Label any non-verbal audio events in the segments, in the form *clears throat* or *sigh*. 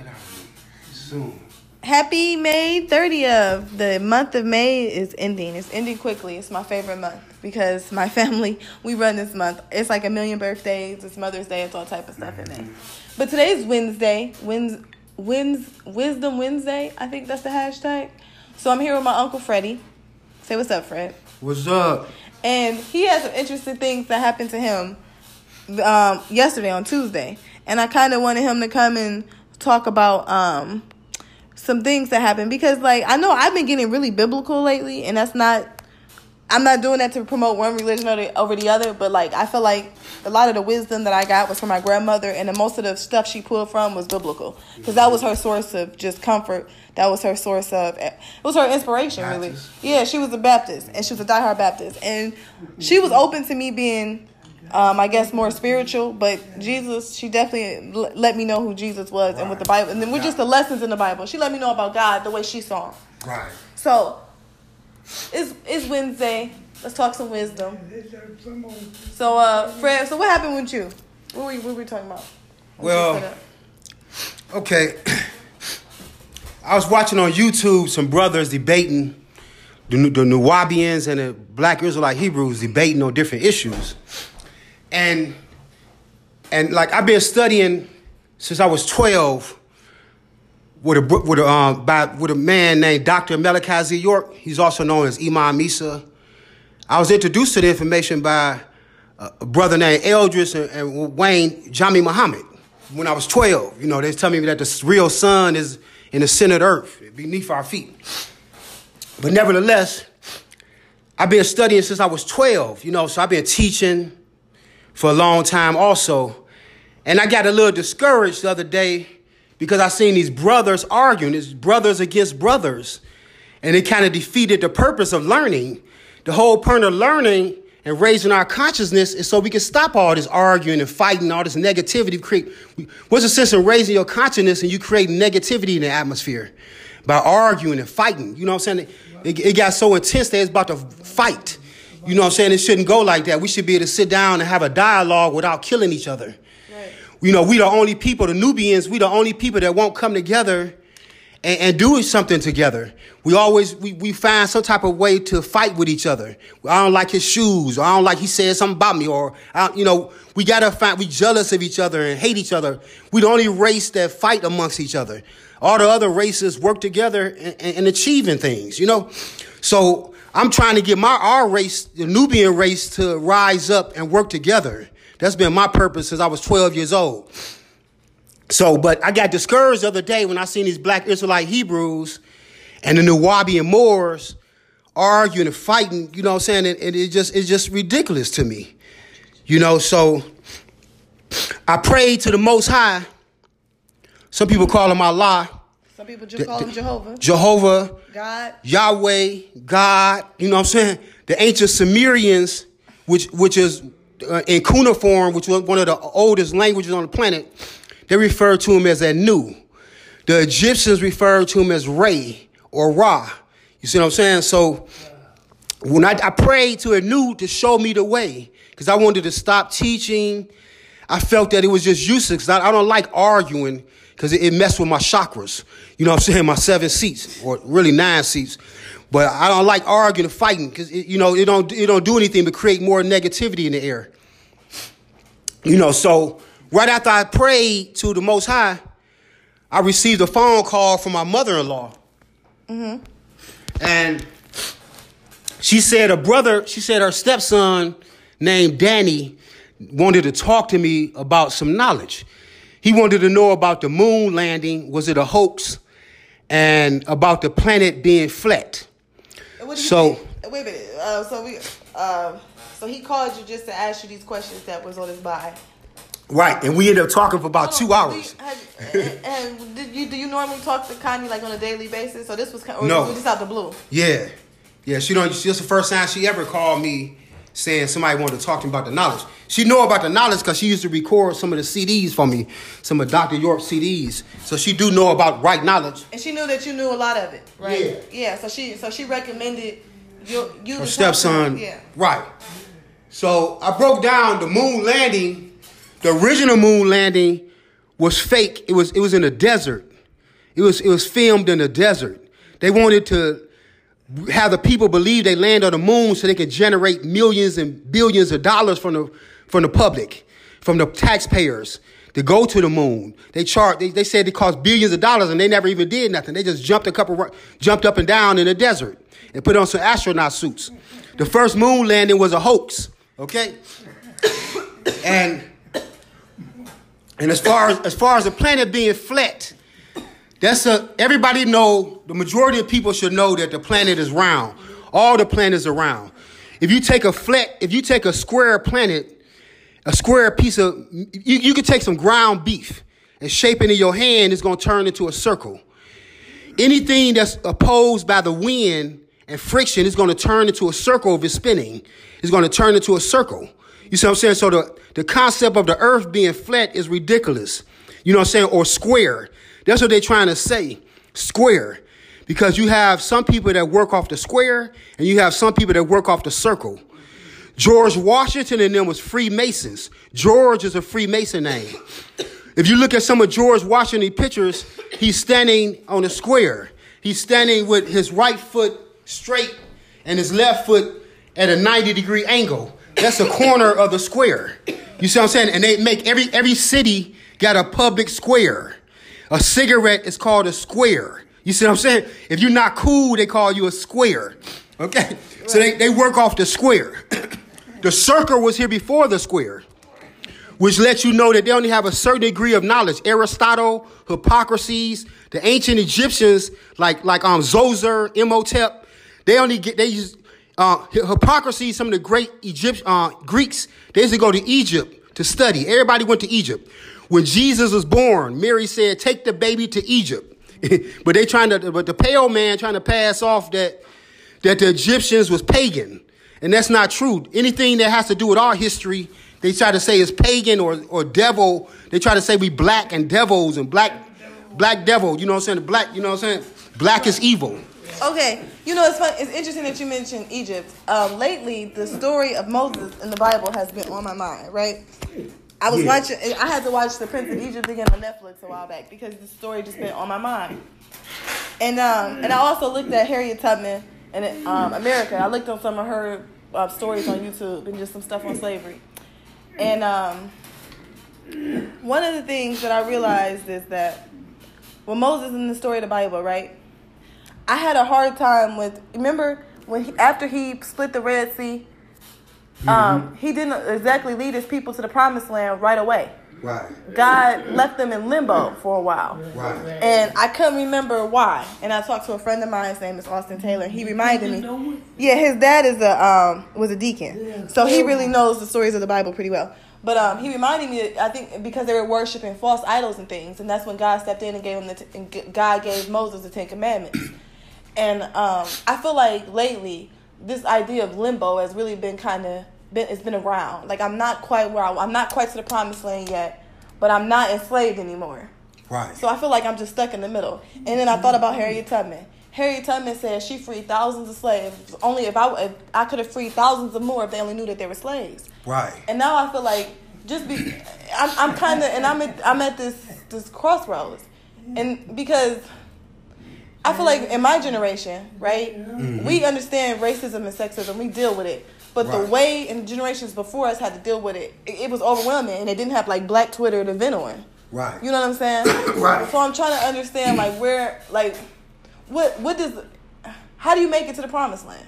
Get out. Soon. Happy May 30th. The month of May is ending. It's ending quickly. It's my favorite month because my *laughs* family, we run this month. It's like a million birthdays. It's Mother's Day. It's all type of stuff in May. But today's Wednesday. Wins, wins, Wisdom Wednesday. I think that's the hashtag. So I'm here with my Uncle Freddie. Say what's up, Fred. What's up? And he has some interesting things that happened to him um, yesterday on Tuesday. And I kind of wanted him to come and talk about um, some things that happen because, like, I know I've been getting really biblical lately, and that's not. I'm not doing that to promote one religion over the other, but like I feel like a lot of the wisdom that I got was from my grandmother, and the most of the stuff she pulled from was biblical because that was her source of just comfort. That was her source of it was her inspiration, really. Yeah, she was a Baptist, and she was a diehard Baptist, and she was open to me being um, I guess more spiritual, but Jesus, she definitely l- let me know who Jesus was right. and what the Bible, and then we're just the lessons in the Bible. She let me know about God the way she saw him. Right. So, it's it's Wednesday. Let's talk some wisdom. So, uh, Fred, so what happened with you? What were, we, what were we talking about? well, okay. I was watching on YouTube some brothers debating the, the Nuwaubians and the Black Israelite Hebrews debating on different issues and and like I've been studying since I was twelve with a with a um, by, with a man named Dr. Malachi York. He's also known as Imam Isa. I was introduced to the information by a brother named Eldris and, and Wayne Jami Muhammad when I was 12. You know, they tell me that the real sun is in the center of the earth, beneath our feet. But nevertheless, I've been studying since I was 12, you know, so I've been teaching, for a long time also. And I got a little discouraged the other day because I seen these brothers arguing, these brothers against brothers. And it kind of defeated the purpose of learning. The whole point of learning and raising our consciousness is so we can stop all this arguing and fighting, all this negativity. Create, what's the sense of raising your consciousness and you create negativity in the atmosphere by arguing and fighting? You know what I'm saying? It, it got so intense that it's about to fight. You know what I'm saying? It shouldn't go like that. We should be able to sit down and have a dialogue without killing each other. Right. You know, we the only people, the Nubians, we the only people that won't come together and, and do something together. We always we, we find some type of way to fight with each other. I don't like his shoes, or I don't like he said something about me, or I, you know, we gotta find we jealous of each other and hate each other. We the only race that fight amongst each other. All the other races work together and, and, and achieving things, you know. So I'm trying to get my our race, the Nubian race, to rise up and work together. That's been my purpose since I was 12 years old. So, but I got discouraged the other day when I seen these black Israelite Hebrews and the Nuwaubian Moors arguing and fighting, you know what I'm saying? And, and it just it's just ridiculous to me. You know, so I prayed to the most high. Some people call him Allah. Some people just call him Jehovah. Jehovah. God. Yahweh, God. You know what I'm saying? The ancient Sumerians, which which is uh, in cuneiform, which was one of the oldest languages on the planet, they refer to him as Anu. The Egyptians refer to him as Ray or Ra. You see what I'm saying? So when I, I prayed to Anu to show me the way, because I wanted to stop teaching, I felt that it was just useless. I, I don't like arguing because it, it messed with my chakras. You know what I'm saying? My seven seats, or really nine seats. But I don't like arguing and fighting because you know it don't it don't do anything but create more negativity in the air. You know, so right after I prayed to the Most High, I received a phone call from my mother-in-law, mm-hmm. and she said a brother. She said her stepson named Danny wanted to talk to me about some knowledge. He wanted to know about the moon landing. Was it a hoax? And about the planet being flat. so think? wait a minute. Uh, so we, uh, so he called you just to ask you these questions that was on his mind. Right, and we ended up talking for about two hours. have, and did you do you normally talk to Connie like on a daily basis? So this was or no, just out the blue. Yeah, yeah. She don't. This the first time she ever called me saying somebody wanted to talk to me about the knowledge. She know about the knowledge because she used to record some of the CDs for me, some of Dr. York CDs. So she do know about right knowledge. And she knew that you knew a lot of it, right? Yeah. Yeah. So she so she recommended you you her stepson. Yeah. Right. So I broke down the moon landing. The original moon landing was fake. It was it was in the desert. It was it was filmed in the desert. They wanted to have the people believe they land on the moon so they can generate millions and billions of dollars from the from the public, from the taxpayers to go to the moon. They chart they, they said it cost billions of dollars and they never even did nothing. They just jumped a couple jumped up and down in the desert and put on some astronaut suits. The first moon landing was a hoax, okay? *coughs* and and as far as as far as the planet being flat, that's a everybody know the majority of people should know that the planet is round. All the planets are round. If you take a flat, if you take a square planet, a square piece of you, you could take some ground beef and shape it in your hand, it's gonna turn into a circle. Anything that's opposed by the wind and friction is gonna turn into a circle if it's spinning. It's gonna turn into a circle. You see what I'm saying? So the, the concept of the earth being flat is ridiculous. You know what I'm saying? Or square. That's what they're trying to say. Square. Because you have some people that work off the square and you have some people that work off the circle. George Washington and them was Freemasons. George is a Freemason name. If you look at some of George Washington pictures, he's standing on a square. He's standing with his right foot straight and his left foot at a 90 degree angle. That's a corner of the square. You see what I'm saying? And they make every every city got a public square. A cigarette is called a square. You see what I'm saying? If you're not cool, they call you a square. Okay? So they, they work off the square. *clears throat* the circle was here before the square, which lets you know that they only have a certain degree of knowledge. Aristotle, Hippocrates, the ancient Egyptians, like like um Zoser, Imhotep, they only get they use uh, Hippocrates, some of the great Egypt, uh, Greeks, they used to go to Egypt to study. Everybody went to Egypt. When Jesus was born, Mary said, take the baby to Egypt. *laughs* but they trying to, but the pale man trying to pass off that, that the Egyptians was pagan. And that's not true. Anything that has to do with our history, they try to say is pagan or, or devil. They try to say we black and devils and black, black devil. You know what I'm saying? Black, you know what I'm saying? Black is evil. Okay, you know it's fun. It's interesting that you mentioned Egypt. Um, lately, the story of Moses in the Bible has been on my mind. Right, I was Yeah. watching. I had to watch The Prince of Egypt again on Netflix a while back because the story just been on my mind. And um, and I also looked at Harriet Tubman and um, America. I looked on some of her uh, stories on YouTube and just some stuff on slavery. And um, one of the things that I realized is that when Moses in the story of the Bible, right? I had a hard time with. Remember when he, after he split the Red Sea, um, he didn't exactly lead his people to the Promised Land right away. Right, God left them in limbo for a while. right. And I couldn't remember why. And I talked to a friend of mine. His name is Austin Taylor. He reminded me. Yeah, his dad is a um, was a deacon, so he really knows the stories of the Bible pretty well. But um, he reminded me, I think, because they were worshiping false idols and things, and that's when God stepped in and gave him the t- and God gave Moses the Ten Commandments. And um, I feel like lately, this idea of limbo has really been kind of been it's been around. Like I'm not quite where I, I'm not quite to the promised land yet, but I'm not enslaved anymore. Right. So I feel like I'm just stuck in the middle. And then I thought about Harriet Tubman. Harriet Tubman said she freed thousands of slaves. Only if I if I could have freed thousands of more if they only knew that they were slaves. Right. And now I feel like just be, I'm, I'm kind of, and I'm at, I'm at this this crossroads, and because I feel like in my generation, right, mm-hmm. we understand racism and sexism, we deal with it. But the way and generations before us had to deal with it, it, it was overwhelming, and they didn't have like Black Twitter to vent on. Right. You know what I'm saying? *coughs* Right. So I'm trying to understand like where like what what does how do you make it to the promised land?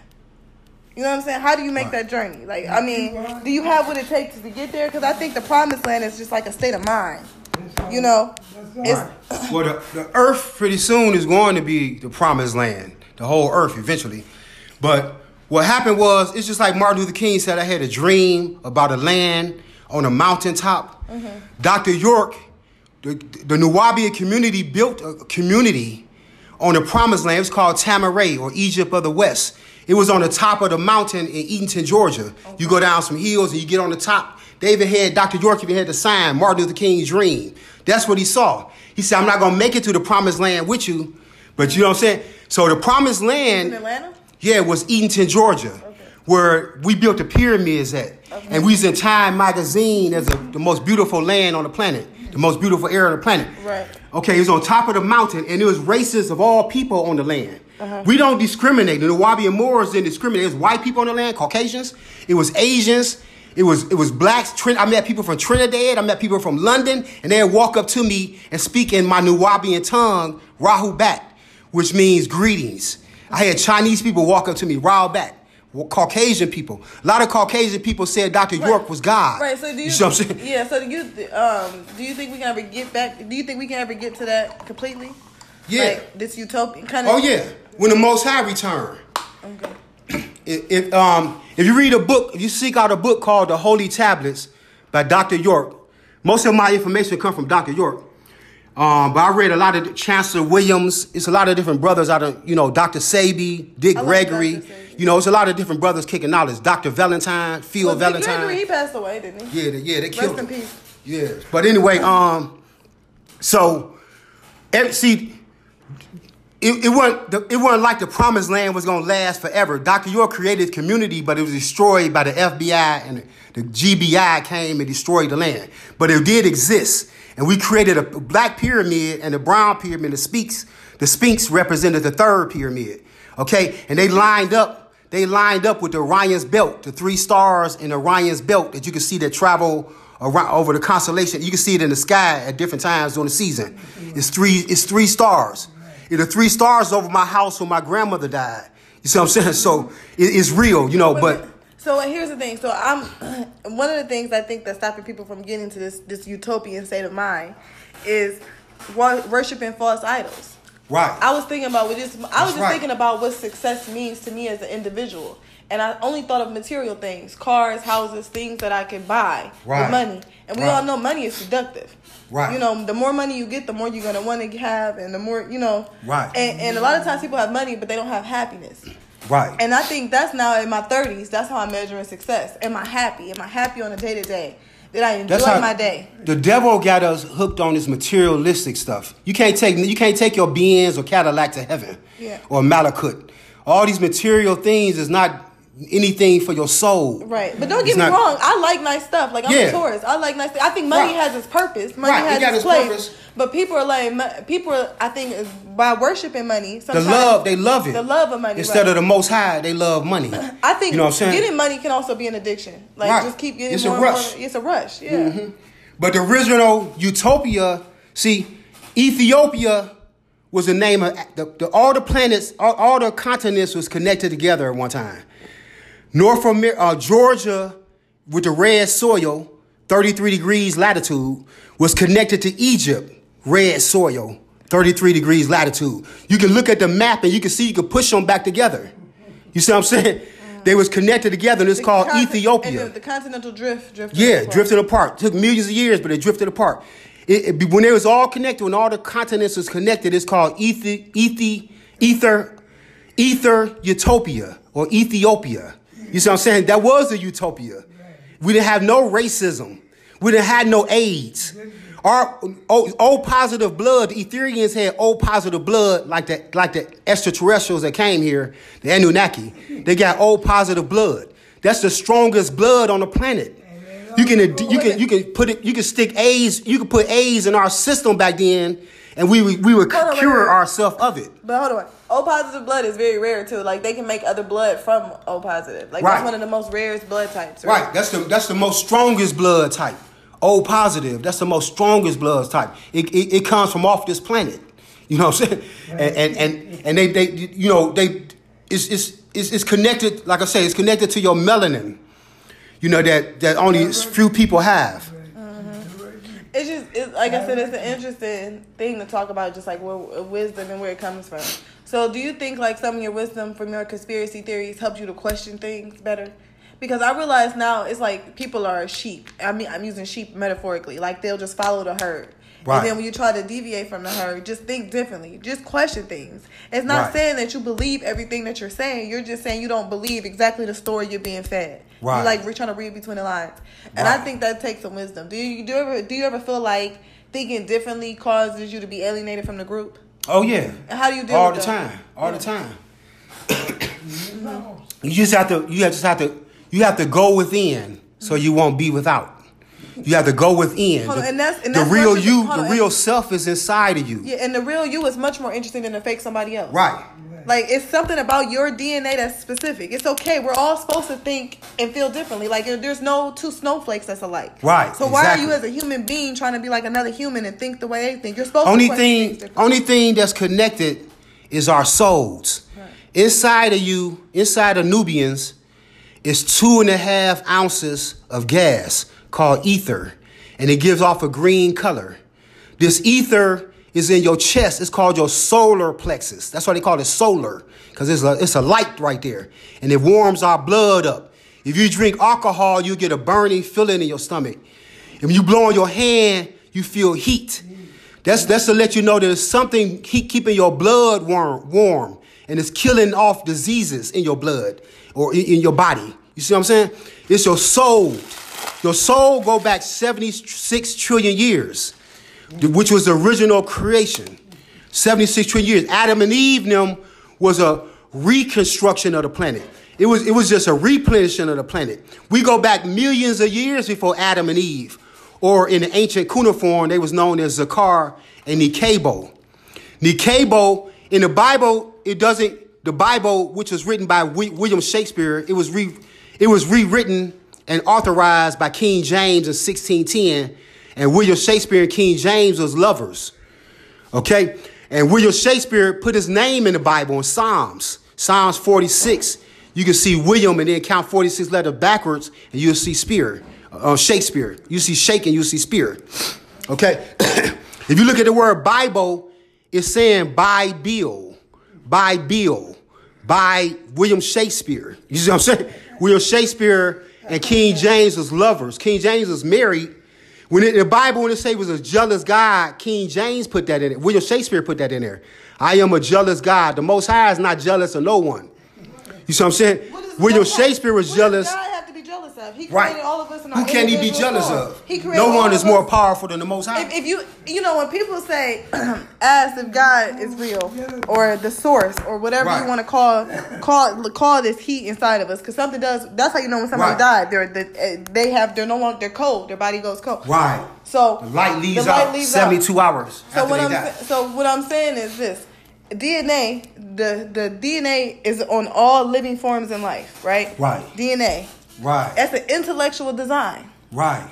You know what I'm saying? How do you make Right. that journey? Like I mean, do you have what it takes to get there? Because I think the promised land is just like a state of mind. You know, it's Right. Well, the, the earth pretty soon is going to be the promised land, the whole earth eventually. But what happened was, it's just like Martin Luther King said, I had a dream about a land on a mountaintop. Mm-hmm. Dr. York, the, the Nuwaubian community built a community on the promised land. It's called Tama-Re or Egypt of the West. It was on the top of the mountain in Eatonton, Georgia. You go down some hills and you get on the top. They even had, Dr. York even had the sign, Martin Luther King's dream. That's what he saw. He said, I'm not going to make it to the promised land with you, but you know what I'm saying? So the promised land in Atlanta. Yeah, it was Eatonton, Georgia, where we built the pyramids at. And we was in Time magazine as a, the most beautiful land on the planet, the most beautiful air on the planet. Right. Okay, it was on top of the mountain, and it was races of all people on the land. Uh-huh. We don't discriminate. The Nuwaubian Moors didn't discriminate. It was white people on the land, Caucasians. It was Asians. It was it was blacks. Trin- I met people from Trinidad. I met people from London, and they'd walk up to me and speak in my Nuwaubian tongue, Rahu Bat, which means greetings. I had Chinese people walk up to me, Rahu Bat. Caucasian people. A lot of Caucasian people said Dr. York was God. Right. So do you? see what I'm saying? Yeah. So do you? Um. Do you think we can ever get back? Do you think we can ever get to that completely? Yeah. Like this utopian kind of. Oh yeah, when the Most High return. Okay. If, if um if you read a book, if you seek out a book called The Holy Tablets by Dr. York, most of my information come from Dr. York. Um, but I read a lot of Chancellor Williams. It's a lot of different brothers out of you know Dr. Sebi, Dick like Gregory. Sebi. You know, it's a lot of different brothers kicking knowledge. Dr. Valentine, Phil Well, Dick Valentine. Gregory, he passed away, didn't he? Yeah, they, yeah, they killed Rest in peace. Yeah, but anyway, um, so see, it, it wasn't it wasn't like the promised land was gonna last forever. Dr. York created community, but it was destroyed by the FBI and the, the GBI came and destroyed the land. But it did exist, and we created a black pyramid and a brown pyramid. The Sphinx, the Sphinx represented the third pyramid. Okay, and they lined up. They lined up with the Orion's belt, the three stars in Orion's belt that you can see that travel around over the constellation. You can see it in the sky at different times during the season. It's three. It's three stars. It are three stars over my house when my grandmother died. You see what I'm saying? So it, it's real, you know. But So here's the thing. So I'm *clears throat* one of the things I think that's stopping people from getting to this this utopian state of mind is wor- worshiping false idols. right, I was thinking about what this. I was That's just right. thinking about what success means to me as an individual, and I only thought of material things, cars, houses, things that I could buy Right. with money. And we Right. all know money is seductive. Right. You know, the more money you get, the more you're gonna want to have, and the more you know. Right. And, and a lot of times people have money, but they don't have happiness. Right. And I think that's now in my 30s. That's how I'm measuring success. Am I happy? Am I happy on a day to day? Did I enjoy That's how my day? The devil got us hooked on this materialistic stuff. You can't take you can't take your Benz or Cadillac to heaven, Yeah. or Malakut. All these material things is not anything for your soul. Right, but don't It's get me not- wrong. I like nice stuff. Like I'm Yeah. a tourist. I like nice. I think money Right. has its purpose. Money Right, it has got its, its place. purpose. But people are like people. Are, I think is by worshiping money, The love, they love it. The love of money. Instead right. of the most high, they love money. *laughs* I think you know what I'm saying. getting money can also be an addiction. Like just keep getting It's a more more- rush. It's a rush. Yeah. Mm-hmm. But the original Utopia, see, Ethiopia was the name of the, the all the planets, all, all the continents was connected together at one time. North America, uh, Georgia, with the red soil, 33 degrees latitude, was connected to Egypt, red soil, 33 degrees latitude. You can look at the map and you can see you can push them back together. You see what I'm saying? They was connected together and it's The called conti- Ethiopia. And the, the continental drift. drifted Yeah, apart. drifted apart. Took millions of years, but it drifted apart. It, it- when they was all connected, when all the continents was connected, it's called ether, ether, ether, ether utopia or Ethiopia. You see what I'm saying? That was a utopia. We didn't have no racism. We didn't have no AIDS. Our oh, O, o positive blood, the Etherians had O positive blood, like the like the extraterrestrials that came here, the Anunnaki. They got O positive blood. That's the strongest blood on the planet. You can you can you can put it you can stick A's you can put A's in our system back then, and we would- we would Hold on, cure ourselves of it. But hold on. O positive blood is very rare too. Like they can make other blood from O positive. Like Right. that's one of the most rarest blood types. Right. That's the that's the most strongest blood type. O positive. That's the most strongest blood type. It, it, it comes from off this planet. You know what I'm saying? And and and, and they, they you know they it's, it's it's it's connected. Like I say, it's connected to your melanin. You know that that only few people have. It's just, it's, like I said, it's an interesting thing to talk about, just like where, wisdom and where it comes from. So, do you think like some of your wisdom from your conspiracy theories helped you to question things better? Because I realize now it's like people are sheep. I mean, I'm using sheep metaphorically. Like they'll just follow the herd. Right. And then when you try to deviate from the herd, just think differently. Just question things. It's not Right. saying that you believe everything that you're saying. You're just saying you don't believe exactly the story you're being fed. Right. You're like we're trying to read between the lines. And I think that takes some wisdom. Do you do you ever do you ever feel like thinking differently causes you to be alienated from the group? Oh yeah. And how do you deal All the that? time. All the time. you just have to you have just have to you have to go within so you won't be without. You have to go within. On, the and that's- and the real you. The real self is inside of you. Yeah, and the real you is much more interesting than the fake somebody else. Right. Like it's something about your DNA that's specific. It's okay. We're all supposed to think and feel differently. Like there's no two snowflakes that's alike. Right, So why are you as a human being trying to be like another human and think the way they think? You're supposed Only to thing, only thing that's connected is our souls. Inside of you, inside of Nubians, is two and a half ounces of gas called ether, and it gives off a green color. This ether is in your chest. It's called your solar plexus. That's why they call it solar, because it's a, it's a light right there, and it warms our blood up. If you drink alcohol, you get a burning feeling in your stomach. If you blow on your hand, you feel heat. That's that's to let you know there's something keep, keeping your blood warm, warm, and it's killing off diseases in your blood or in, in your body. You see what I'm saying? It's your soul. Your soul go back 76 trillion years, which was the original creation. 76 trillion years. Adam and Eve them was a reconstruction of the planet. It was, it was just a replenishing of the planet. We go back millions of years before Adam and Eve, or in the ancient cuneiform, they was known as Zakar and Nikabo. Nikabo, in the Bible, it doesn't, the Bible, which was written by William Shakespeare, it was, re, it was rewritten and authorized by King James in 1610, and William Shakespeare and King James was lovers. Okay? And William Shakespeare put his name in the Bible in Psalms. Psalms 46. You can see William and then count 46 letters backwards, and you'll see Spear. Uh, Shakespeare. You see Shake and you see Spear. Okay? *coughs* if you look at the word Bible, it's saying by Bill, by Bill, by William Shakespeare. You see what I'm saying? William Shakespeare and King James was lovers. King James was married. When it, the Bible, when it say he was a jealous God, King James put that in it. William Shakespeare put that in there. I am a jealous God. The Most High is not jealous of no one. You see what I'm saying? William Shakespeare was jealous. Of? He created Right. all of us in Who our can he be jealous form. of? He created No one is more powerful than the Most High. If, if you you know when people say *clears throat* ask if God is real or the source or whatever Right. you want to call call call this heat inside of us because something does that's how you know when somebody Right. died they're the, they have they're no longer they're cold their body goes cold right. so The light leaves the light out leaves 72 hours so what they I'm die. so what I'm saying is this DNA the the DNA is on all living forms in life right Right. DNA Right. that's an intellectual design Right.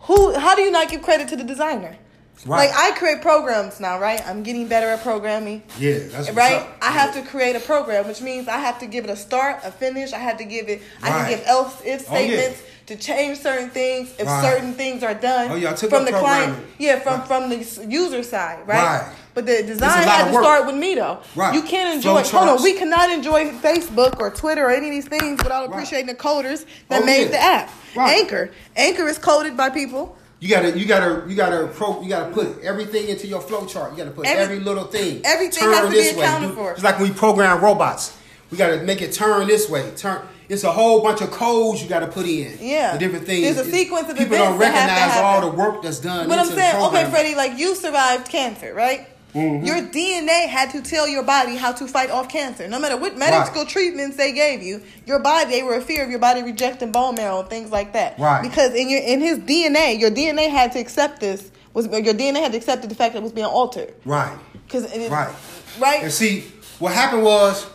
who? How do you not give credit to the designer? Right. Like I create programs now, right? I'm getting better at programming. Yeah, that's right. I have to create a program, which means I have to give it a start, a finish. I have to give it. I can give else if Oh, yeah. statements to change certain things if Right. certain things are done Oh, yeah, I took from the client. Yeah, from Right. from the user side, right? Right. But the design had to work. start with me though. Right. You can't Flow enjoy. Hold on, we cannot enjoy Facebook or Twitter or any of these things without Right. appreciating the coders that Oh, made yeah. the app. Right. Anchor. Anchor is coded by people. You gotta, you gotta, you gotta, pro, you gotta put everything into your flow chart. You gotta put Every- every, little thing. everything turn has to be this way. accounted Do- for. It's like when we program robots. We gotta make it turn this way. Turn. It's a whole bunch of codes you gotta put in. Yeah. The different things. There's a sequence of people events don't that have to recognize all the work that's done. But I'm saying, okay. Freddie, like you survived cancer, right? Mm-hmm. Your DNA had to tell your body how to fight off cancer. No matter what medical Right. treatments they gave you, your body they were a fear of your body rejecting bone marrow and things like that. Right. Because in your in his DNA, your DNA had to accept this was your DNA had to accept the fact that it was being altered. Right. Because Right. right. And see, what happened was,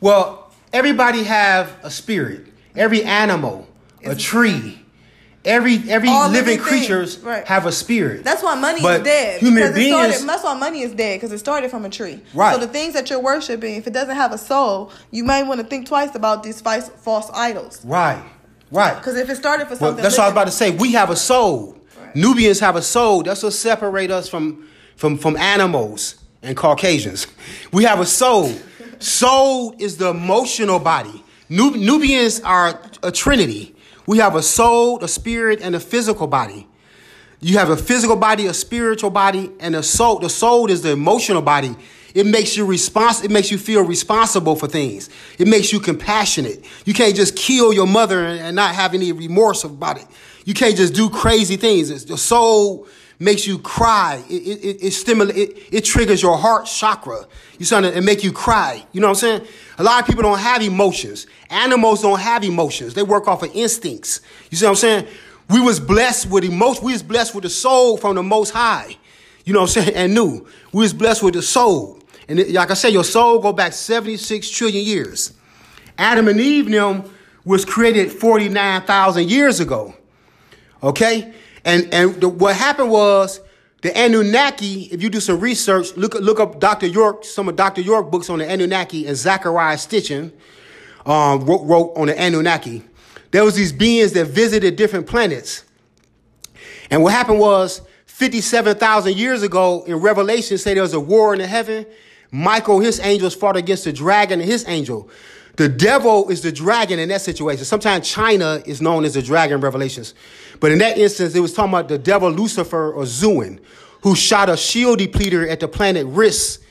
well, everybody have a spirit. Every animal, a It's- tree, every every All living living creatures right. have a spirit. That's why money But is dead. human beings- started, that's why money is dead because it started from a tree. Right. So the things that you're worshiping, if it doesn't have a soul, you might want to think twice about these false, false idols. Right. Right. Because if it started for Well, something, that's what I was about to say. We have a soul. Right. Nubians have a soul. That's what separate us from from from animals and Caucasians. *laughs* We have a soul. Soul is the emotional body. Nub- Nubians are a trinity. We have a soul, a spirit, and a physical body. You have a physical body, a spiritual body, and a soul. The soul is the emotional body. It makes you respons- It makes you feel responsible for things. It makes you compassionate. You can't just kill your mother and, not have any remorse about it. You can't just do crazy things. It's, the soul makes you cry. It it, it, stimulates. It, it triggers your heart chakra. You see, it make you cry. You know what I'm saying? A lot of people don't have emotions. Animals don't have emotions. They work off of instincts. You see what I'm saying? We was blessed with emotion. We was blessed with the soul from the Most High. You know what I'm saying? And new. We was blessed with the soul. And it, like I said, your soul go back 76 trillion years. Adam and Eve them was created 49,000 years ago. Okay? And and the, what happened was the Anunnaki, if you do some research, look look up Dr. York, some of Dr. York books on the Anunnaki and Zecharia Sitchin um, wrote, wrote on the Anunnaki. There was these beings that visited different planets. And what happened was 57,000 years ago in Revelation say there was a war in the heaven. Michael, his angels fought against the dragon and his angel. The devil is the dragon in that situation. Sometimes China is known as the dragon Revelations. But in that instance, it was talking about the devil Lucifer or Zuin, who shot a shield depleter at the planet Riss,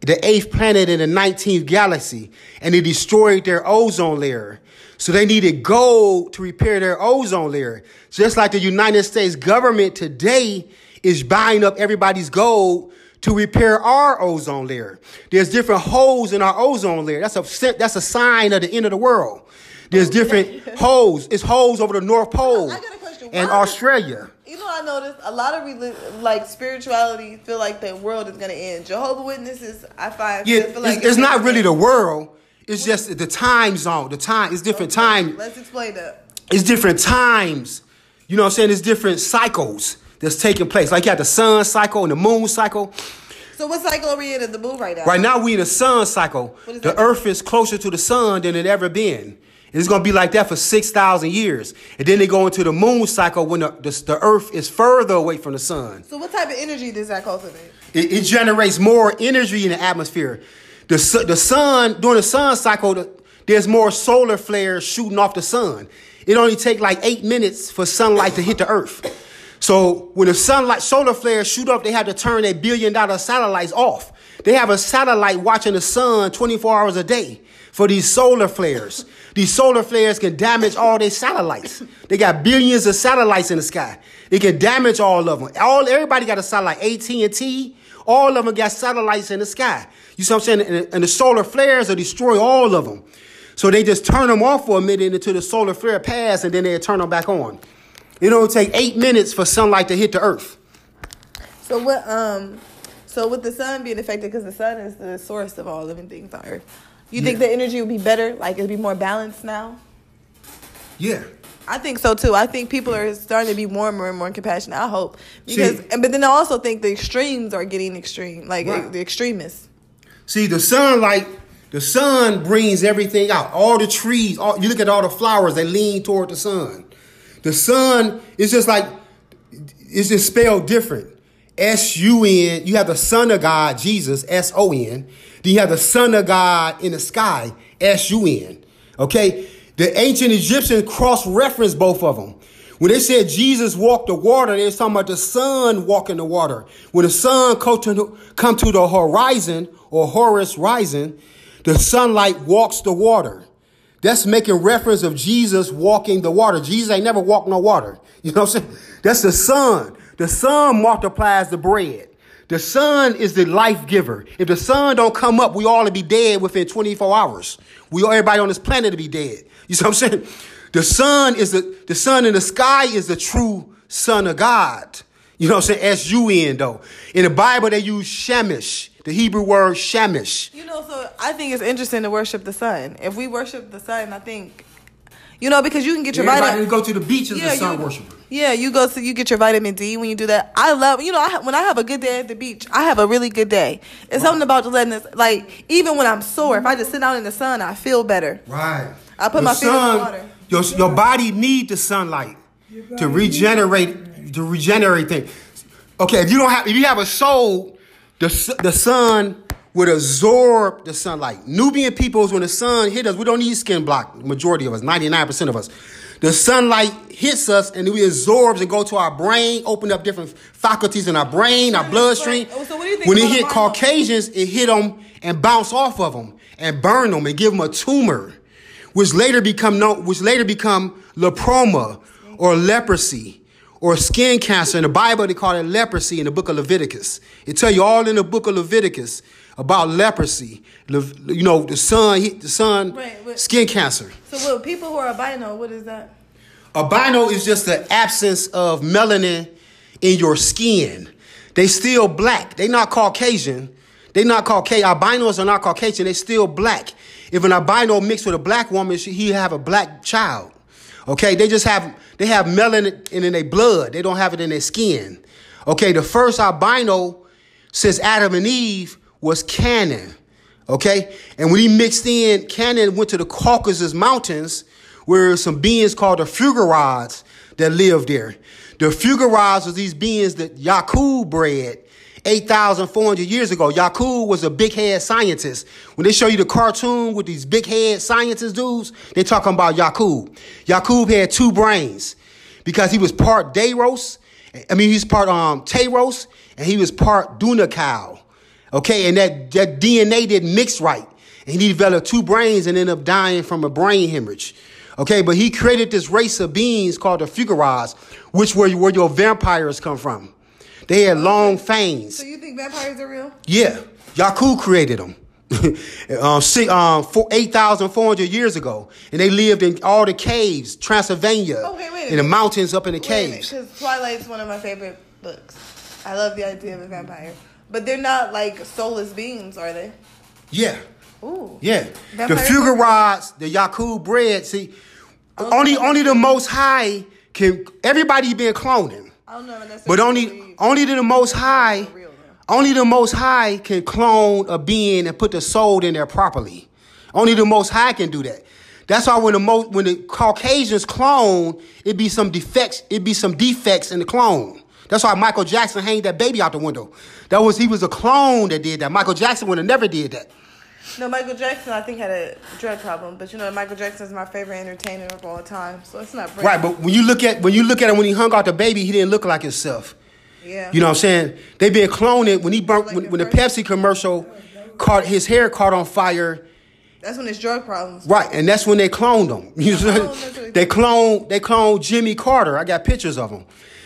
the eighth planet in the 19th galaxy, and it destroyed their ozone layer. So they needed gold to repair their ozone layer. Just like the United States government today is buying up everybody's gold to repair our ozone layer. There's different holes in our ozone layer. That's a that's a sign of the end of the world. There's oh, different *laughs* holes. It's holes over the North Pole I got a question. and Australia. You know, I noticed a lot of relig- like spirituality feel like the world is gonna end. Jehovah Witnesses, I find, Yeah, feel like it's, it's not really the world. It's just the time zone. The time. It's different time. Let's explain that. It's different times. You know what I'm saying? It's different cycles that's taking place. Like you have the sun cycle and the moon cycle. So what cycle are we in at the moon right now? Right now we in a sun cycle. The earth is closer to the sun than it ever been. It's gonna be like that for six thousand years, and then they go into the moon cycle when the, the, the earth is further away from the sun. So what type of energy does that cultivate? It, it generates more energy in the atmosphere. The su- the sun during the sun cycle, the, there's more solar flares shooting off the sun. It only take like eight minutes for sunlight to hit the earth. So when the sunlight solar flares shoot up, they have to turn their billion dollar satellites off. They have a satellite watching the sun 24 hours a day for these solar flares. These solar flares can damage all their satellites. They got billions of satellites in the sky. They can damage all of them. All everybody got a satellite. AT&T, all of them got satellites in the sky. You see what I'm saying? And, the solar flares will destroy all of them. So they just turn them off for a minute until the solar flare pass, and then they turn them back on. It only take eight minutes for sunlight to hit the earth. So what? Um, so with the sun being affected, because the sun is the source of all living things on Earth, you think Yeah. the energy would be better? Like it'd be more balanced now? Yeah. I think so too. I think people are starting to be more and more and more compassionate. I hope because, See- and but then I also think the extremes are getting extreme, like Right. the extremists. See, the sunlight, the sun brings everything out. All the trees, all, you look at all the flowers, they lean toward the sun. The sun is just like, it's just spelled different. S U N, you have the Son of God, Jesus, S O N. Then you have the Son of God in the sky, S U N. Okay? The ancient Egyptians cross referenced both of them. When they said Jesus walked the water, they was talking about the sun walking the water. When the sun come to the horizon or Horus rising, the sunlight walks the water. That's making reference of Jesus walking the water. Jesus ain't never walked no water. *laughs* You know what I'm saying? That's the sun. The sun multiplies the bread. The sun is the life giver. If the sun don't come up, we all to be dead within 24 hours. We all, everybody on this planet to be dead. You see what I'm saying? The sun is the the sun in the sky is the true son of God. You know what I'm saying? S U N though. In the Bible they use shamish, the Hebrew word shamish. You know, so I think it's interesting to worship the sun. If we worship the sun, I think, you know, because you can get your Everybody vitamin. that go to the beach is a sun you, worshiper. Yeah, you go to you get your vitamin D when you do that. I love you know I, when I have a good day at the beach, I have a really good day. It's something about just letting this like even when I'm sore, if I just sit out in the sun, I feel better. Right. I put The my feet in the sun- water. Your, your body need the sunlight to regenerate to regenerate things. Okay, if you don't have if you have a soul, the the sun would absorb the sunlight. Nubian peoples, when the sun hit us, we don't need skin block. Majority of us, ninety nine percent of us, the sunlight hits us and we absorbs and go to our brain, open up different faculties in our brain, our bloodstream. So what do you think when it hit? Caucasians, it hit them and bounce off of them and burn them and give them a tumor, which later become known, which later become leproma or leprosy or skin cancer. In the Bible, they call it leprosy in the book of Leviticus. It tell you all in the book of Leviticus about leprosy. Le- You know, the sun, the sun, but- skin cancer. So what people who are albino, what is that? Albino is just the absence of melanin in your skin. They still black. They not Caucasian. They not Caucasian. Albinos are not Caucasian. They still black. If an albino mixed with a black woman, he have a black child. Okay, they just have they have melanin in their blood. They don't have it in their skin. Okay, the first albino since Adam and Eve was Canaan. Okay, and when he mixed in, Canaan went to the Caucasus Mountains, where some beings called the Fugarods that lived there. The Fugarods was these beings that Yakub bred 8,400 years ago. Yakub was a big head scientist. When they show you the cartoon with these big head scientist dudes, they talking about Yakub. Yakub had two brains because he was part Dayros. I mean, he's part um Teros and he was part Dunakal. Okay, and that, that DNA didn't mix right. And he developed two brains and ended up dying from a brain hemorrhage. Okay, but he created this race of beings called the Fugaras, which were where your vampires come from. They had long fangs. So you think vampires are real? Yeah, Yakub created them. *laughs* um, um, 8,400 years ago. And they lived in all the caves, Transylvania, okay, in the mountains up in the caves. Because Twilight is one of my favorite books. I love the idea of a vampire. But they're not like soulless beings, are they? Yeah. Ooh. Yeah. Vampire the Fugarods, the Yakub bread, see, okay. only only the most high can everybody been cloning. But only only the most high only the most high can clone a being and put the soul in there properly. Only the most high can do that. That's why when the most when the Caucasians clone, it be some defects, it be some defects in the clone. That's why Michael Jackson hanged that baby out the window. That was he was a clone that did that. Michael Jackson would have never did that. No, Michael Jackson, I think had a drug problem, but you know, Michael Jackson is my favorite entertainer of all time, so it's not right. But when you look at when you look at him when he hung out the baby, he didn't look like himself. Yeah, you know what I'm saying? They been cloning when he burnt like when, when the Pepsi commercial caught his hair caught on fire. That's when his drug problems. Right, and that's when they cloned him. Oh, they cloned they cloned Jimmy Carter. I got pictures of him.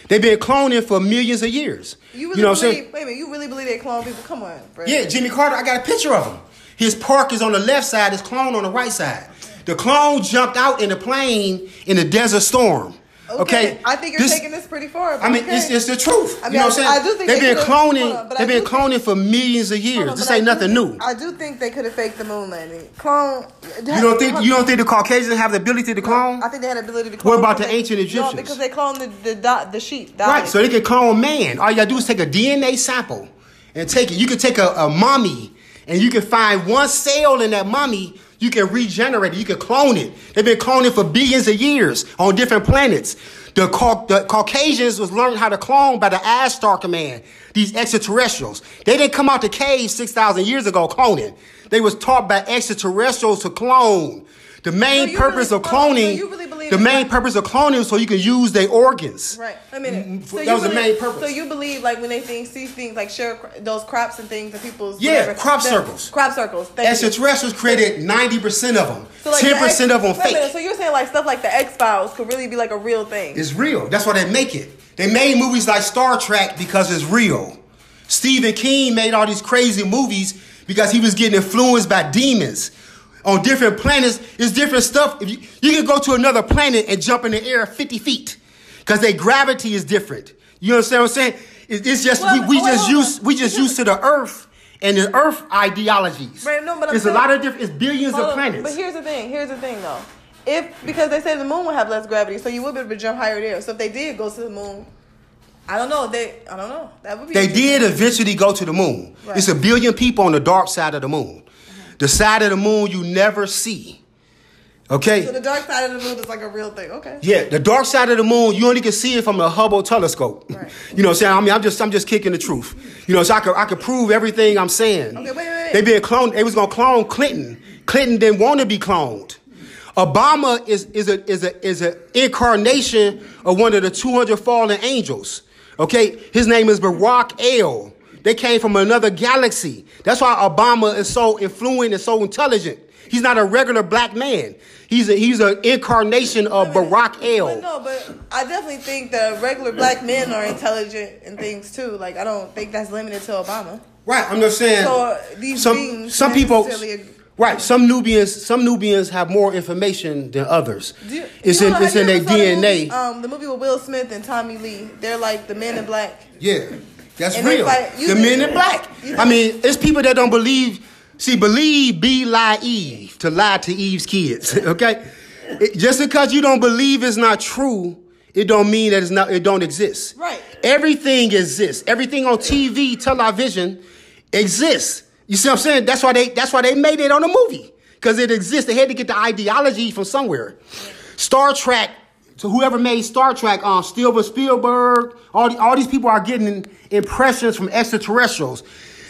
They've been cloning for millions of years. You, really you know what I'm saying? Wait a minute, you really believe they clone people? Come on, bro. Yeah, Jimmy Carter. I got a picture of him. His park is on the left side, his clone on the right side. The clone jumped out in the plane in a desert storm. Okay. okay. I think you're this, taking this pretty far. I mean, okay. it's, it's the truth. I mean, you know what I'm saying? I do think they've they been cloning. On, they've been cloning think, for millions of years. On, this ain't nothing think, new. I do think they could have faked the moon landing. Clone. You don't think you don't think the Caucasians have the ability to clone? I think they had the ability to clone. What about the ancient Egyptians? No, because they cloned the the, the sheep. Right. So they can clone man. All you gotta do is take a DNA sample and take it. You can take a, a mummy and you can find one cell in that mummy, you can regenerate it, you can clone it. They've been cloning for billions of years on different planets. The, the Caucasians was learning how to clone by the Ashtar command, these extraterrestrials. They didn't come out the cave 6,000 years ago cloning. They was taught by extraterrestrials to clone. The main so purpose really, of cloning, so really the main purpose of cloning is so you can use their organs. Right. I mean, mm, so that was believe, the main purpose. So you believe like when they think see things like share those crops and things and people's yeah whatever, crop circles. Crop circles. Extraterrestrials created ninety percent of them. Ten so like percent of them fake. Minute, so you're saying like stuff like the X Files could really be like a real thing? It's real. That's why they make it. They made movies like Star Trek because it's real. Stephen King made all these crazy movies because he was getting influenced by demons on different planets. It's different stuff. If you, you can go to another planet and jump in the air 50 feet because their gravity is different. You understand what I'm saying? it's just well, we, we just use we just used to the Earth and the Earth ideologies. Right, no, but it's saying, a lot of different. It's billions of planets. But here's the thing. Here's the thing, though. If because they say the moon will have less gravity, so you will be able to jump higher there. So if they did go to the moon, I don't know. They I don't know. That would be. They did eventually go to the moon. Right. It's a billion people on the dark side of the moon. The side of the moon you never see. Okay. So the dark side of the moon is like a real thing. Okay. Yeah, the dark side of the moon, you only can see it from the Hubble telescope. Right. You know what I'm saying? I mean, I'm just I'm just kicking the truth. You know, so I could I could prove everything I'm saying. Okay, wait, wait, wait. They been cloned, they was gonna clone Clinton. Clinton didn't want to be cloned. Obama is is a is a is an incarnation of one of the 200 fallen angels. Okay, his name is Barack El. They came from another galaxy. That's why Obama is so influent and so intelligent. He's not a regular black man. He's a, he's an incarnation of Barack El. But no, but I definitely think that regular black men are intelligent and things too. Like I don't think that's limited to Obama. Right, I'm just saying. So these some some people. Right. Some Nubians, some Nubians have more information than others. You- it's you in it's in their saw the DNA. movie, um, the movie with Will Smith and Tommy Lee. They're like the Men in Black. Yeah, that's And real. the men in black. I mean, it's people that don't believe. See, believe, be lie, Eve to lie to Eve's kids. *laughs* Okay, It- just because you don't believe it's not true, it don't mean that it's not. It don't exist. Right. Everything exists. Everything on TV, television, exists. You see what I'm saying? That's why they. That's why they made it on a movie because it exists. They had to get the ideology from somewhere. Star Trek. So whoever made Star Trek, um, Steven Spielberg, all the, all these people are getting impressions from extraterrestrials.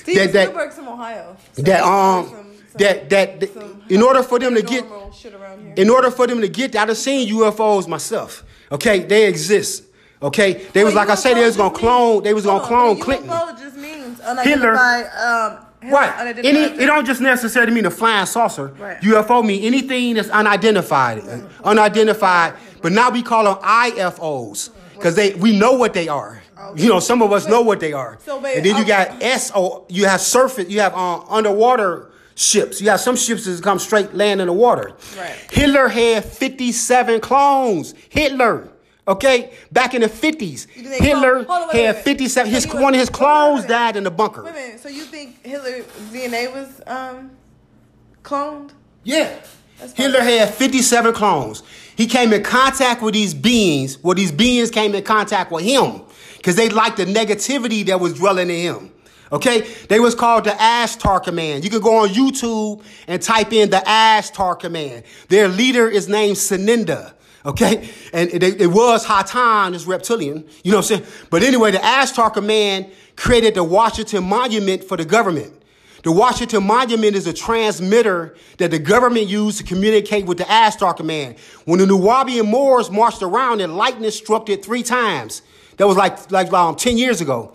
Steven that that Spielberg's from Ohio. So that um some- some- that that, that- in order for them to get normal shit around here. in order for them to get that, I've seen UFOs myself. Okay, they exist. Okay, they was like I said, they was gonna clone. They was gonna on, clone Clinton. UFO just means unidentified. Um, Right. Any, it don't just necessarily mean a flying saucer. Right. UFO mean anything that's unidentified, unidentified. But now we call them IFOs because they we know what they are. You know, some of us know what they are. So, wait, and then you I'm- got SO. You have surface. You have um, underwater ships. You have some ships that come straight land in the water. Right. Hitler had fifty-seven clones. Hitler. Okay, back in the fifties, Hitler on, wait had fifty-seven. So His you- one of his wait clones died in the bunker. Wait a minute. So you think Hitler's DNA was um cloned? Yeah. Hitler had 57 clones. He came in contact with these beings, well, these beings came in contact with him because they liked the negativity that was dwelling in him. Okay? They was called the Ashtar Command. You can go on YouTube and type in the Ashtar Command. Their leader is named Seninda. Okay? And it, it was Hatan, this reptilian. You know what I'm saying? But anyway, the Ashtar Command created the Washington Monument for the government. The Washington Monument is a transmitter that the government used to communicate with the Ashtar Command. When the Nuwaubian Moors marched around and lightning struck it three times. That was like like um, 10 years ago.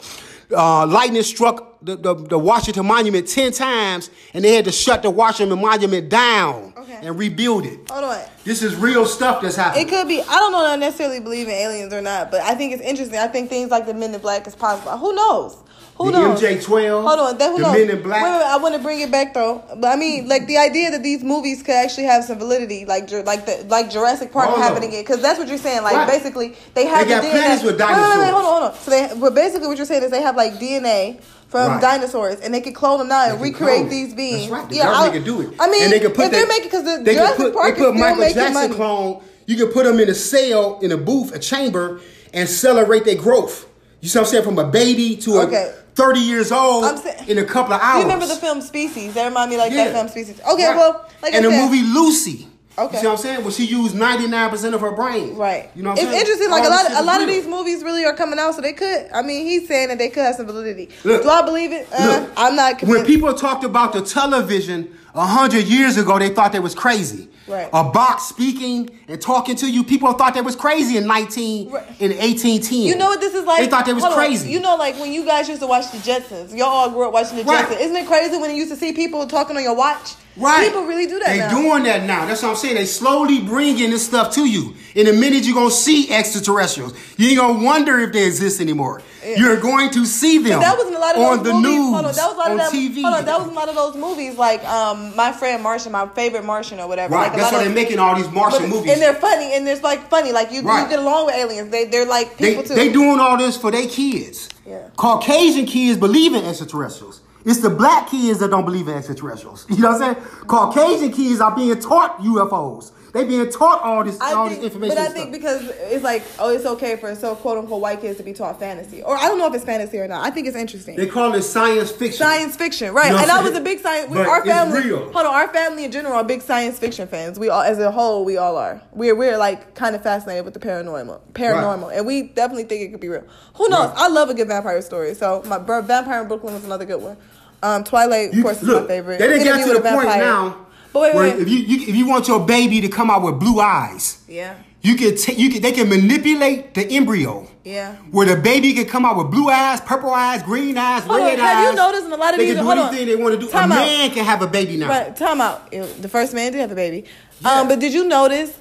Uh, lightning struck the, the, the Washington Monument 10 times and they had to shut the Washington Monument down Okay. and rebuild it. Hold on. This is real stuff that's happening. It could be. I don't know. I necessarily believe in aliens or not, but I think it's interesting. I think things like the Men in Black is possible. Who knows? Who The knows? MJ-12, Hold on. That, who the knows? Men in Black. Wait, wait, I want to bring it back though. But I mean, like the idea that these movies could actually have some validity, like like the like Jurassic Park Hold happening again, because that's what you're saying. Like Right. basically, they have They got the DNA. with Wait, wait, wait, hold on, hold on. So they, but basically, what you're saying is they have like DNA. From Right. dinosaurs, and they can clone them now and recreate these beings. That's right. The yeah, I, can do it. I mean, and they can put if they're making because the they Jurassic put, Park they put still Michael Jackson money. clone. You can put them in a cell in a booth, a chamber, and accelerate their growth. You see what I'm saying? From a baby to Okay. A 30 years old saying- in a couple of hours. you remember the film Species? That remind me like Yeah. that film Species. Okay, Right. well, like and I the said, movie Lucy. Okay. You see what I'm saying? Well, she used 99% of her brain. Right. You know what it's I'm saying? interesting. Like All a lot, of, a lot of these movies really are coming out, so they could. I mean, he's saying that they could have some validity. Look. Do I believe it? Uh, Look, I'm not convinced. When people talked about the television a hundred years ago, they thought that was crazy. Right. A box speaking and talking to you, people thought that was crazy in 19 Right. in 1810. you know what this is like? They thought they was Hold on. crazy. You know, like when you guys used to watch the Jetsons. Y'all all grew up watching the Right. Jetsons. Isn't it crazy when you used to see people talking on your watch? Right. People really do that They now. doing that now. That's what I'm saying. They slowly bringing this stuff to you. In a minute, you're gonna see extraterrestrials. You ain't gonna wonder if they exist anymore. You're going to see them. But that was in a lot of on the movies. news, hold on, that was a lot on of that, TV. Hold on, that was a lot of those movies, like um, my friend Martian, my favorite Martian or whatever. right. Like That's why they're making all these Martian but- movies. and they're funny, and there's like funny, like you, Right. you get along with aliens. They they're like They, people too. they doing all this for their kids. Yeah. Caucasian kids believe in extraterrestrials. It's the black kids that don't believe in extraterrestrials. *laughs* You know what I'm saying? Caucasian kids are being taught UFOs. They being taught all this, all I this information. but I think because it's like, oh, it's okay for so quote unquote white kids to be taught fantasy, or I don't know if it's fantasy or not. I think it's interesting. they call it science fiction. Science fiction, right? You know and I'm was a big science. We, our family, real. hold on, our family in general are big science fiction fans. We all, as a whole, we all are. We're we're like kind of fascinated with the paranormal, paranormal, and we definitely think it could be real. Who knows? Right. I love a good vampire story. So my Vampire in Brooklyn was another good one. Um, Twilight, of You- course, is my favorite. They didn't get to the point now. But wait, wait. If you, you if you want your baby to come out with blue eyes, Yeah, you can ta- you can they can manipulate the embryo. yeah. Where the baby can come out with blue eyes, purple eyes, green eyes, Hold red on, eyes. have you noticed in a lot of they these- can do hold on. they want to do. Time a out. man can have a baby now. Right, time out. The first man did have a baby. Yeah. Um, but did you notice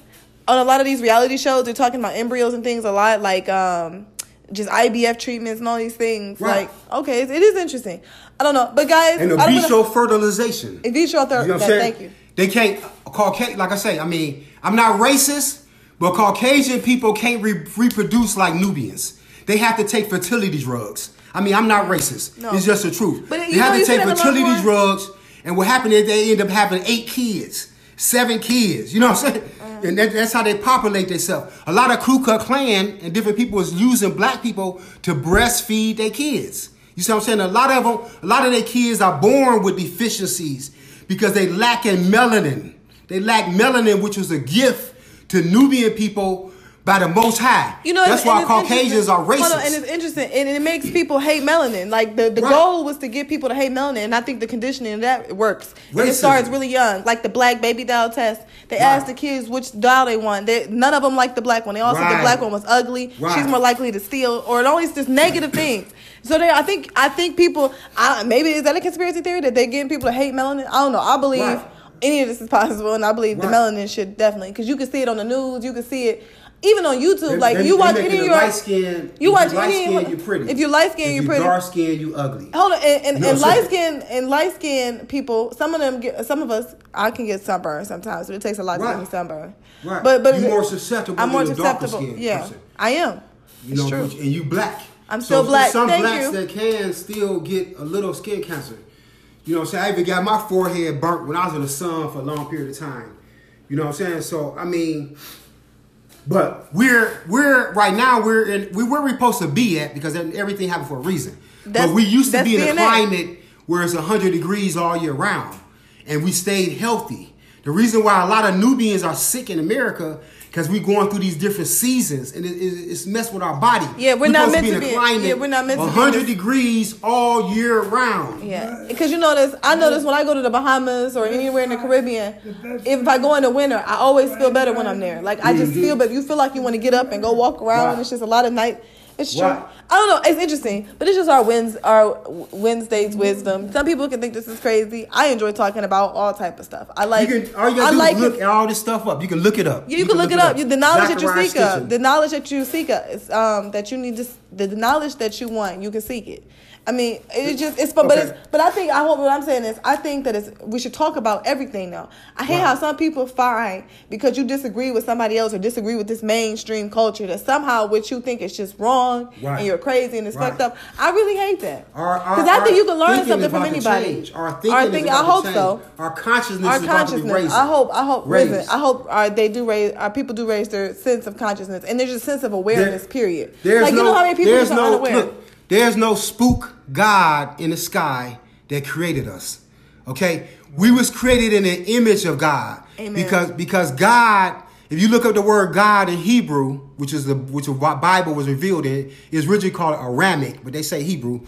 on a lot of these reality shows they're talking about embryos and things a lot, like um, just IVF treatments and all these things. Right. Like, okay, it is interesting. I don't know, but guys, And I'm vitro gonna, fertilization. in vitro ther- You know what I'm saying? thank you. They can't Caucasian. Like I say, I mean, I'm not racist, but Caucasian people can't re- reproduce like Nubians. They have to take fertility drugs. I mean, I'm not racist. No. It's just the truth. But they you have to take said that a lot fertility drugs, and what happened is they end up having eight kids, seven kids. You know what I'm saying? Uh-huh. And that, that's how they populate themselves. A lot of Ku Klux Klan and different people is using black people to breastfeed their kids. You see what I'm saying? A lot of them, a lot of their kids are born with deficiencies because they lack in melanin. They lack melanin, which was a gift to Nubian people by the Most High. You know, that's why Caucasians are racist. On, and it's interesting, and it makes people hate melanin. Like the, the Right. goal was to get people to hate melanin, and I think the conditioning of that works. And it starts really young, like the black baby doll test. They Right. asked the kids which doll they want. They, none of them liked the black one. They all said the black one was ugly. Right. She's more likely to steal, or it always just negative *coughs* things. So they, I think, I think people, I, maybe is that a conspiracy theory that they're getting people to hate melanin? I don't know. I believe. Right. Any of this is possible, and I believe the Right. melanin should definitely because you can see it on the news, you can see it even on YouTube. They- like they- you watch any of the your light skin. you watch light any- skin, you pretty. if you're light skinned, If you're you pretty. Dark skin, you ugly. Hold on, and, and, know and light skin and light skin people, some of them get some of us. I can get sunburn sometimes, but it takes a lot to get me sunburn. Right. But but You're more susceptible I'm more than a darker susceptible. Yeah, person. I am. You it's know, true. and you black. I'm So still there's black. Some Thank blacks you. that can still get a little skin cancer. You know what I'm saying? I even got my forehead burnt when I was in the sun for a long period of time. You know what I'm saying? So I mean, but we're we're right now we're in we where we're supposed to be at because everything happened for a reason. That's- but we used to be in a climate where it's 100 degrees all year round, and we stayed healthy. The reason why a lot of Nubians are sick in America because we're going through these different seasons and it, it, it's messed with our body. Yeah, we're We not meant to in be a climate yeah, we're not meant to be 100 degrees all year round. Yeah, because you notice, I notice when I go to the Bahamas or anywhere in the Caribbean, if I go in the winter, I always feel better when I'm there. Like I just feel better. You feel like you want to get up and go walk around. Right. It's just a lot of night. It's true. Right. I don't know. It's interesting, but it's just our wins, our Wednesday's wisdom. Some people can think this is crazy. I enjoy talking about all type of stuff. I like. You can, all you gotta I do like is look it. all this stuff up. You can look it up. Yeah, you, can look, it up. You, the knowledge that you Zecharia seek up, the knowledge that you seek up, is um that you need to, the knowledge that you want, you can seek it. I mean, it's just it's but but it's but I think I hope what I'm saying is I think that it's we should talk about everything now. I hate Right. how some people find because you disagree with somebody else or disagree with this mainstream culture that somehow what you think is just wrong Right. and you're crazy and it's Right. fucked up. I really hate that Our- our- because I think you can learn something from anybody. change. Our thinking, is thinking- I hope change. so Our consciousness our is about to be consciousness. I hope. I hope. Raised. Listen. I hope our, they do raise. Our people do raise their sense of consciousness, and there's a sense of awareness. There- period. There's like no, you know how many people there's are no, unaware. Look, there's no spook God in the sky that created us. Okay, we was created in the image of God. Amen. Because because God, if you look up the word God in Hebrew, which is the which the Bible was revealed in, is originally called Aramic, but they say Hebrew.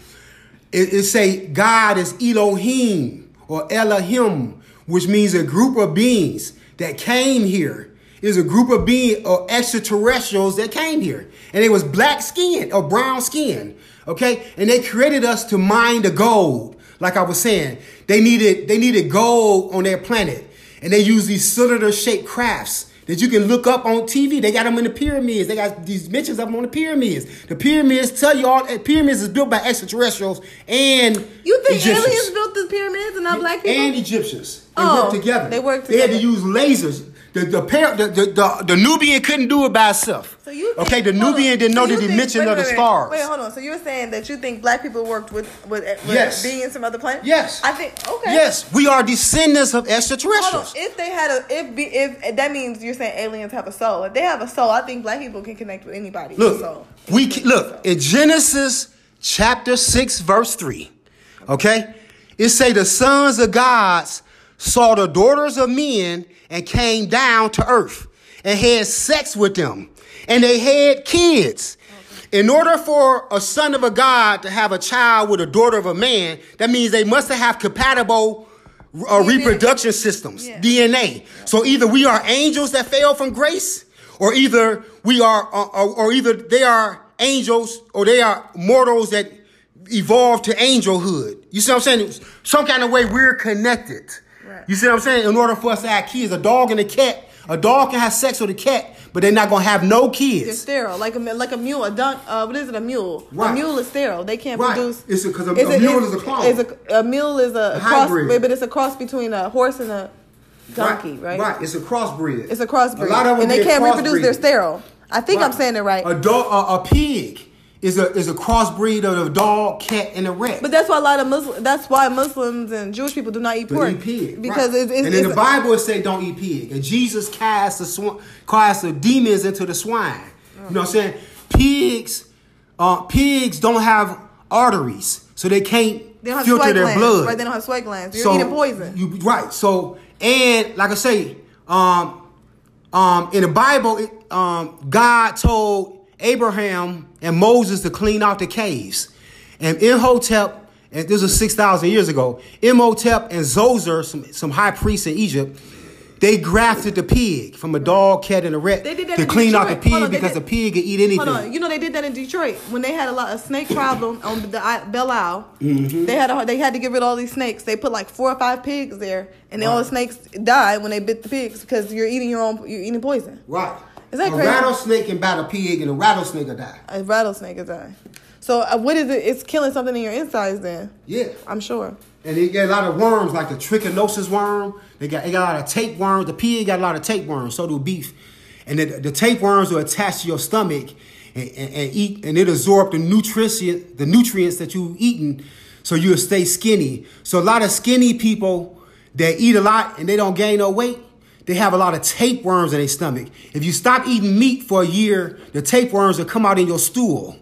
It, it say God is Elohim or Elohim, which means a group of beings that came here. Is a group of being or extraterrestrials that came here, and it was black skin or brown skin. Okay, and they created us to mine the gold. Like I was saying, they needed they needed gold on their planet, and they use these cylinder-shaped crafts that you can look up on TV. They got them in the pyramids. They got these mentions of them on the pyramids. The pyramids tell you all eh, pyramids is built by extraterrestrials and You think Egyptians. aliens built the pyramids and not black people? and Egyptians. They Oh, worked together. they worked together. They had to use lasers. The the, par- the, the, the, the Nubian couldn't do it by itself. So you think, okay? The hold on. Nubian didn't know you the think- dimension wait, of the wait, wait. stars. Wait, hold on. So you're saying that you think black people worked with with, with Yes. beings from other planets? Yes. I think okay. Yes, we are descendants of Hold on. extraterrestrials. If they had a if be if that means you're saying aliens have a soul. If they have a soul, I think black people can connect with anybody. a soul. Look, we ca- look in Genesis chapter six, verse three. Okay, it say the sons of gods saw the daughters of men and came down to earth and had sex with them, and they had kids. In order for a son of a god to have a child with a daughter of a man, that means they must have compatible uh, reproduction systems, Yeah. DNA. So either we are angels that fell from grace, or either we are, uh, or, or either they are angels, or they are mortals that evolved to angelhood. You see what I'm saying? Some kind of way we're connected. Right. You see what I'm saying? In order for us to have kids, a dog and a cat A dog can have sex with a cat, but they're not gonna have no kids. They're sterile, like a like a mule. A. Uh, what is it? A mule. A mule is sterile. They can't Right. produce. It's a- 'cause a- it's a mule is a clone. Is a, a mule is a, A cross, hybrid. but it's a cross between a horse and a donkey, right? Right. It's a crossbreed. It's a crossbreed, A lot of them and they can't reproduce. They're sterile. I think I'm saying it right. A dog, a, a pig is a is a crossbreed of a dog, cat, and a rat. But that's why a lot of Muslim. That's why Muslims and Jewish people do not eat Don't pork eat pig. because right. it's, it's, and in the Bible it say don't eat pig. And Jesus cast the sw- cast the demons into the swine. You know what I'm saying? Pigs, uh, pigs don't have arteries, so they can't they don't have filter their glands, blood. right? They don't have sweat glands. You're eating poison. You right. So and like I say, um, um, in the Bible, it, um, God told Abraham and Moses to clean out the caves, and Imhotep. And this was six thousand years ago. Imhotep and Zoser, some some high priests in Egypt, they grafted the pig from a dog, cat, and a rat They did that to clean out the pig on, because did- the pig could eat anything. Hold on, you know they did that in Detroit when they had a lot of snake problem on the I- Belle Isle. Mm-hmm. They had a, they had to get rid of all these snakes. They put like four or five pigs there, and then all the snakes died when they bit the pigs because you're eating your own you're eating poison. Right. Is that a crazy? rattlesnake can bite a pig, and a rattlesnake will die. A rattlesnake is dying. So uh, what is it? It's killing something in your insides. Then Yeah. I'm sure. And they got a lot of worms, like the trichinosis worm. They got they got a lot of tapeworms. The pig got a lot of tapeworms. So do beef. And the, the tapeworms will attach to your stomach and, and, and eat, and it absorb the nutrient the nutrients that you've eaten, so you'll stay skinny. So a lot of skinny people that eat a lot and they don't gain no weight, they have a lot of tapeworms in their stomach. If you stop eating meat for a year, the tapeworms will come out in your stool.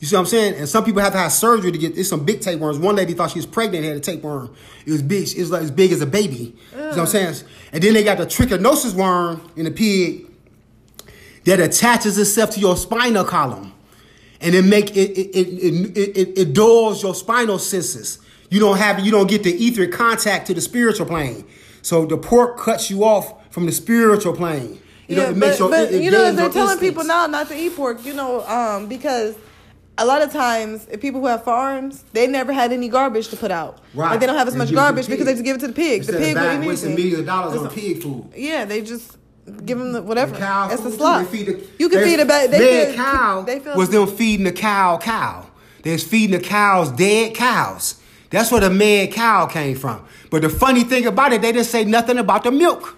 You see what I'm saying? And some people have to have surgery to get. There's some big tapeworms. One lady thought she was pregnant and had a tapeworm. It was big. It was like as big as a baby. You know what I'm saying? And then they got the trichinosis worm in the pig that attaches itself to your spinal column, and it make it it it it, it, it dulls your spinal senses. You don't have you don't get the etheric contact to the spiritual plane. So the pork cuts you off from the spiritual plane. You know, yeah, it makes but, your, but it- it you know they're telling instincts. people now not to eat pork. You know, um, because a lot of times if people who have farms, they never had any garbage to put out. Right. Like they don't have as They much to the garbage because they just give it to the pig. Instead the of pig buying- would eat wasting millions of dollars on pig food. Yeah, they just give them the whatever. The cow it's food, too. slop. The, you can feed a bad. They dead feel, cow They feel was them feeding the cow cow. They was feeding the cows dead cows. That's where the mad cow came from. But the funny thing about it, they didn't say nothing about the milk.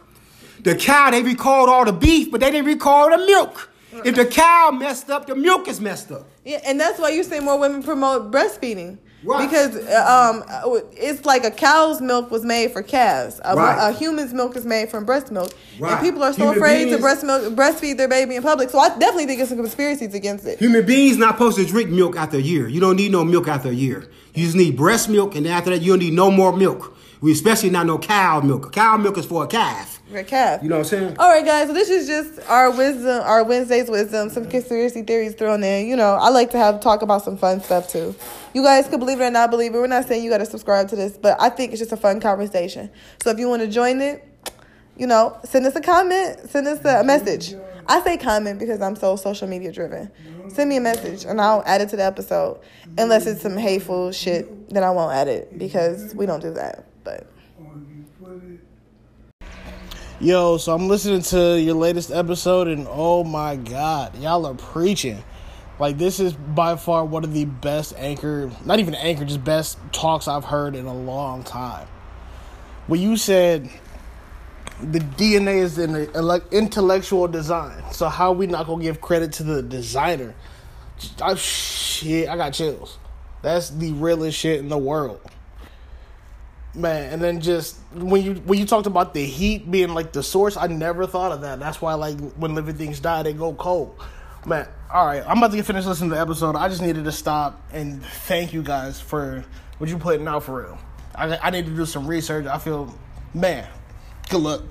The cow, they recalled all the beef, but they didn't recall the milk. If the cow messed up, the milk is messed up. Yeah, and that's why you say more women promote breastfeeding. Right. Because uh, um, it's like a cow's milk was made for calves. A, Right. a human's milk is made from breast milk. Right. And people are so Human afraid to breast milk, breastfeed their baby in public. So I definitely think it's some conspiracies against it. Human beings not supposed to drink milk after a year. You don't need no milk after a year. You just need breast milk, and after that, you don't need no more milk. We especially not no cow milk. Cow milk is for a calf. A calf. You know what I'm saying? All right, guys. So this is just our wisdom, our Wednesday's wisdom, some conspiracy theories thrown in. You know, I like to have talk about some fun stuff too. You guys could believe it or not believe it. We're not saying you got to subscribe to this, but I think it's just a fun conversation. So if you want to join it, you know, send us a comment, send us a message. I say comment because I'm so social media driven. Send me a message and I'll add it to the episode. Unless it's some hateful shit, then I won't add it because we don't do that. But Yo, so I'm listening to your latest episode, and oh my god, y'all are preaching. Like this is by far one of the best anchor, not even anchor, just best talks I've heard in a long time. When you said the DNA is in the intellectual design, so how we not gonna give credit to the designer? I, shit, I got chills. That's the realest shit in the world man and then just when you when you talked about the heat being like the source i never thought of that. That's why like when living things die they go cold. Man all right i'm about to get finished listening to the episode. I just needed to stop and thank you guys for what you putting out for real. I, I need to do some research. I feel man good luck